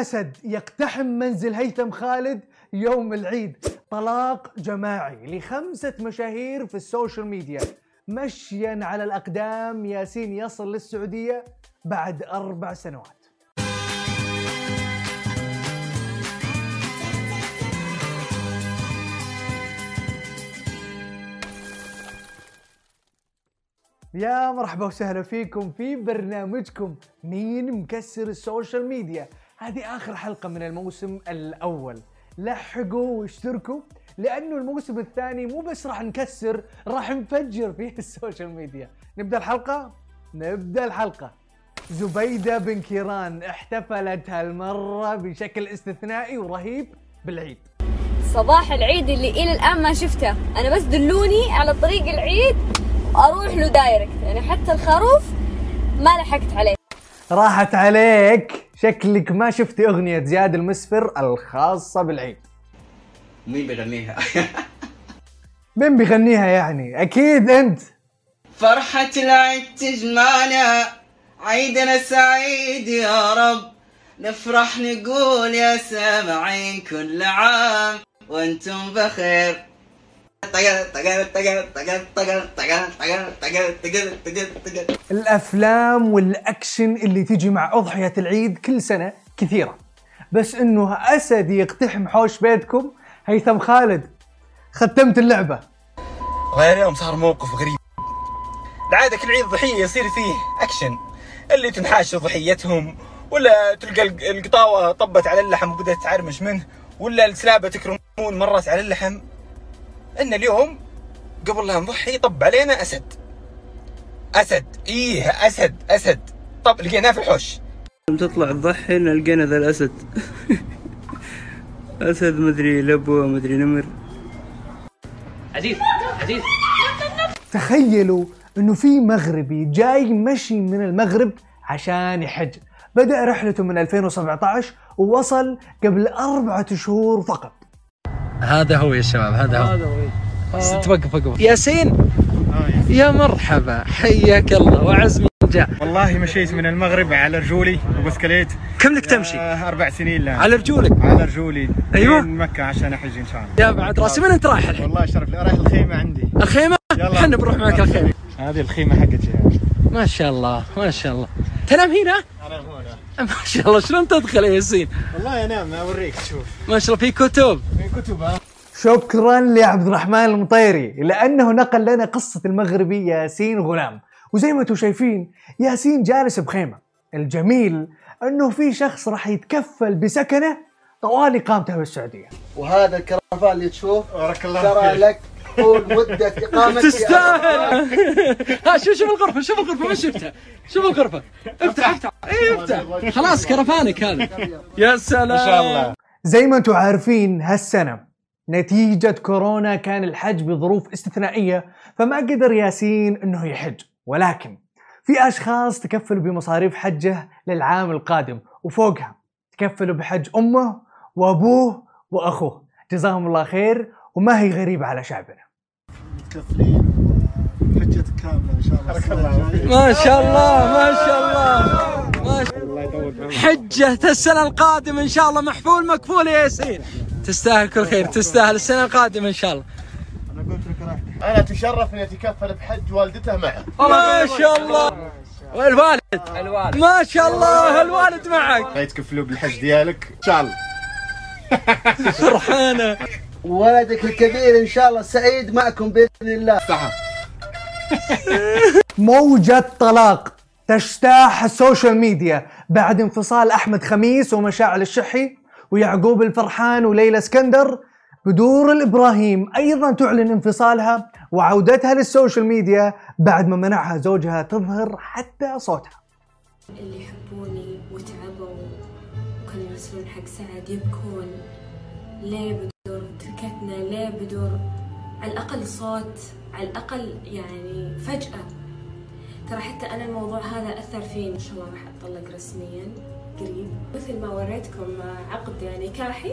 أسد يقتحم منزل هيثم خالد يوم العيد. طلاق جماعي لخمسة مشاهير في ال social media. مشيا على الأقدام ياسين يصل للسعودية بعد أربع سنوات. يا مرحبا وسهلا فيكم في برنامجكم مين مكسر ال social media. هذه آخر حلقة من الموسم الأول. لحقوا واشتركوا لأنه الموسم الثاني مو بس راح نكسر راح نفجر فيه ال social media. نبدأ الحلقة؟ نبدأ الحلقة. زبيدة بن كيران احتفلت هالمرة بشكل استثنائي ورهيب بالعيد. صباح العيد اللي إلى الآن ما شفته. أنا بس دلوني على طريق العيد وأروح له دايركت يعني حتى الخروف ما لحقت عليه. راحت عليك. شكلك ما شفتي أغنية زياد المسفر الخاصة بالعيد مين بيغنيها؟ مين بيغنيها يعني؟ أكيد أنت فرحة العيد تجمعنا عيدنا سعيد يا رب نفرح نقول يا سامعين كل عام وأنتم بخير الافلام والاكشن اللي تجي مع اضحيه العيد كل سنه كثيره بس انه اسد يقتحم حوش بيتكم هيثم خالد ختمت اللعبه غير يوم صار موقف غريب العادة كل عيد ضحية يصير فيه أكشن اللي تنحاش ضحيتهم ولا تلقى الق- القطاوة طبت على اللحم وبدأت تعرمش منه ولا الكلابة تكرمون مرت على اللحم إن اليوم قبل لا نضحي طب علينا أسد. أسد. إيه أسد أسد. طب لقيناه في الحوش. تطلع تضحي لقينا ذا الأسد. أسد مدري لبوه مدري نمر. تخيلوا إنه في مغربي جاي مشي من المغرب عشان يحج. بدأ رحلته من 2017 ووصل قبل أربعة شهور فقط. هذا هو يا شباب هذا هو. توقف وقف ياسين يا مرحبا حياك الله وعز من جاء. والله مشيت من المغرب على رجولي وبسكليت. كم لك تمشي؟ آه أربع سنين لا. على رجولك؟ على رجولي. أيوة. لين مكة عشان أحج إن شاء الله. يا بعد راسي من أنت رايح الحين؟ والله شرف لي رايح الخيمة عندي. الخيمة؟ يلا. إحنا بنروح معك الخيمة. هذه الخيمة حقتي. ما شاء الله ما شاء الله. تنام هنا؟ أنا هنا ما شاء الله شلون تدخل يا ياسين؟ والله انام أوريك شوف. ما شاء الله في كتب. من كتب ها؟ شكرا لعبد الرحمن المطيري لأنه نقل لنا قصة المغربي ياسين غلام. وزي ما أنتم شايفين ياسين جالس بخيمة. الجميل أنه في شخص راح يتكفل بسكنه طوال إقامته بالسعودية. وهذا الكرفان اللي تشوف بارك الله ترى فيك. لك طول مدة إقامتك تستاهل. ها شوف شوف الغرفة شوف الغرفة ما شفتها؟ شوف الغرفة. افتح افتح. اي افتح. خلاص كرفانك هذا. يا سلام. ان شاء الله. زي ما أنتم عارفين هالسنة نتيجة كورونا كان الحج بظروف استثنائية فما قدر ياسين إنه يحج. ولكن في أشخاص تكفلوا بمصاريف حجه للعام القادم وفوقها تكفلوا بحج أمه وأبوه وأخوه. جزاهم الله خير وما هي غريبة على شعبنا. متكفلين كاملة إن شاء الله بارك الله فيك. ما شاء الله ما شاء الله ما شاء الله. حجة السنة القادمة إن شاء الله محفول مكفول يا ياسين. تستاهل كل خير تستاهل السنة القادمة إن شاء الله. أنا قلت لك أنا تشرف إني أتكفل بحج والدته معه. ما شاء الله. والوالد. الوالد. ما شاء الله الوالد معك. يتكفلوا بالحج ديالك. إن شاء الله. فرحانة. ولدك الكبير إن شاء الله سعيد معكم بإذن الله. صح موجة طلاق تجتاح ال social media بعد انفصال أحمد خميس ومشاعل الشحي ويعقوب الفرحان وليلى اسكندر بدور الإبراهيم أيضا تعلن انفصالها وعودتها لل social media بعد ما منعها زوجها تظهر حتى صوتها. اللي يحبوني وتعبوا وكانوا يرسلون حق سعد يبكون. ليه تركتنا ليه بدور. على الأقل صوت على الأقل يعني فجأة. ترى حتى أنا الموضوع هذا أثر فيني. إن شاء الله راح أتطلق رسميا قريب. مثل ما وريتكم عقد نكاحي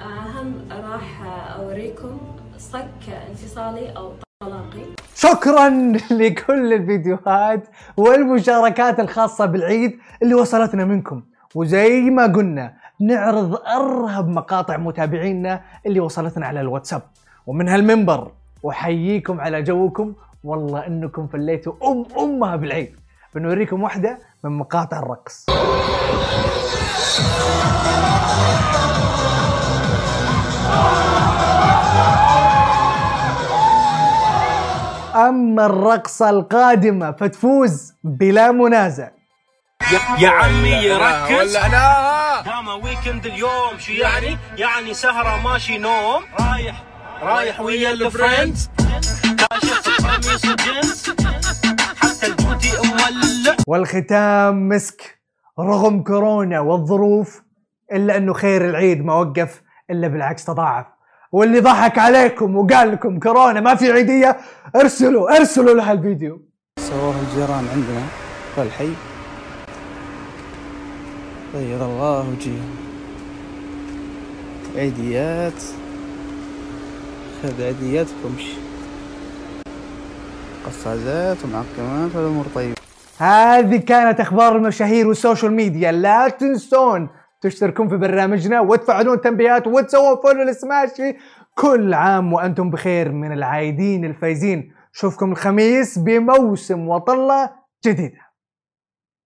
أهم راح أوريكم صك انفصالي أو طلاقي. شكرا لكل الفيديوهات والمشاركات الخاصة بالعيد اللي وصلتنا منكم. وزي ما قلنا نعرض أرهب مقاطع متابعينا اللي وصلتنا على الواتساب. ومن هالمنبر أحييكم على جوكم. والله إنكم فليتوا أم أمها بالعيد. بنوريكم واحدة من مقاطع الرقص. أما الرقصة القادمة فتفوز بلا منازع. يا عمي يركز ولا لا دام weekend اليوم شو يعني؟ يعني سهرة ماشي نوم. رايح. رايح ويا ال friends كاشف قميص حتى البوتي مولع والختام مسك. رغم كورونا والظروف إلا إنه خير العيد ما وقف إلا بالعكس تضاعف. واللي ضحك عليكم وقال لكم كورونا ما في عيدية ارسلوا ارسلوا له الفيديو سووها الجيران عندنا في الحي بيض الله وجيههم عيديات خذ عيدياتك وامشي قفازات ومعقمات والامور طيبة. هذه كانت أخبار المشاهير والسوشيال ميديا. لا تنسون تشتركون في برنامجنا وتفعلون تنبيهات وتسوون فولو لسماشي كل عام وأنتم بخير من العايدين الفايزين. شوفكم الخميس بموسم وطلة جديدة.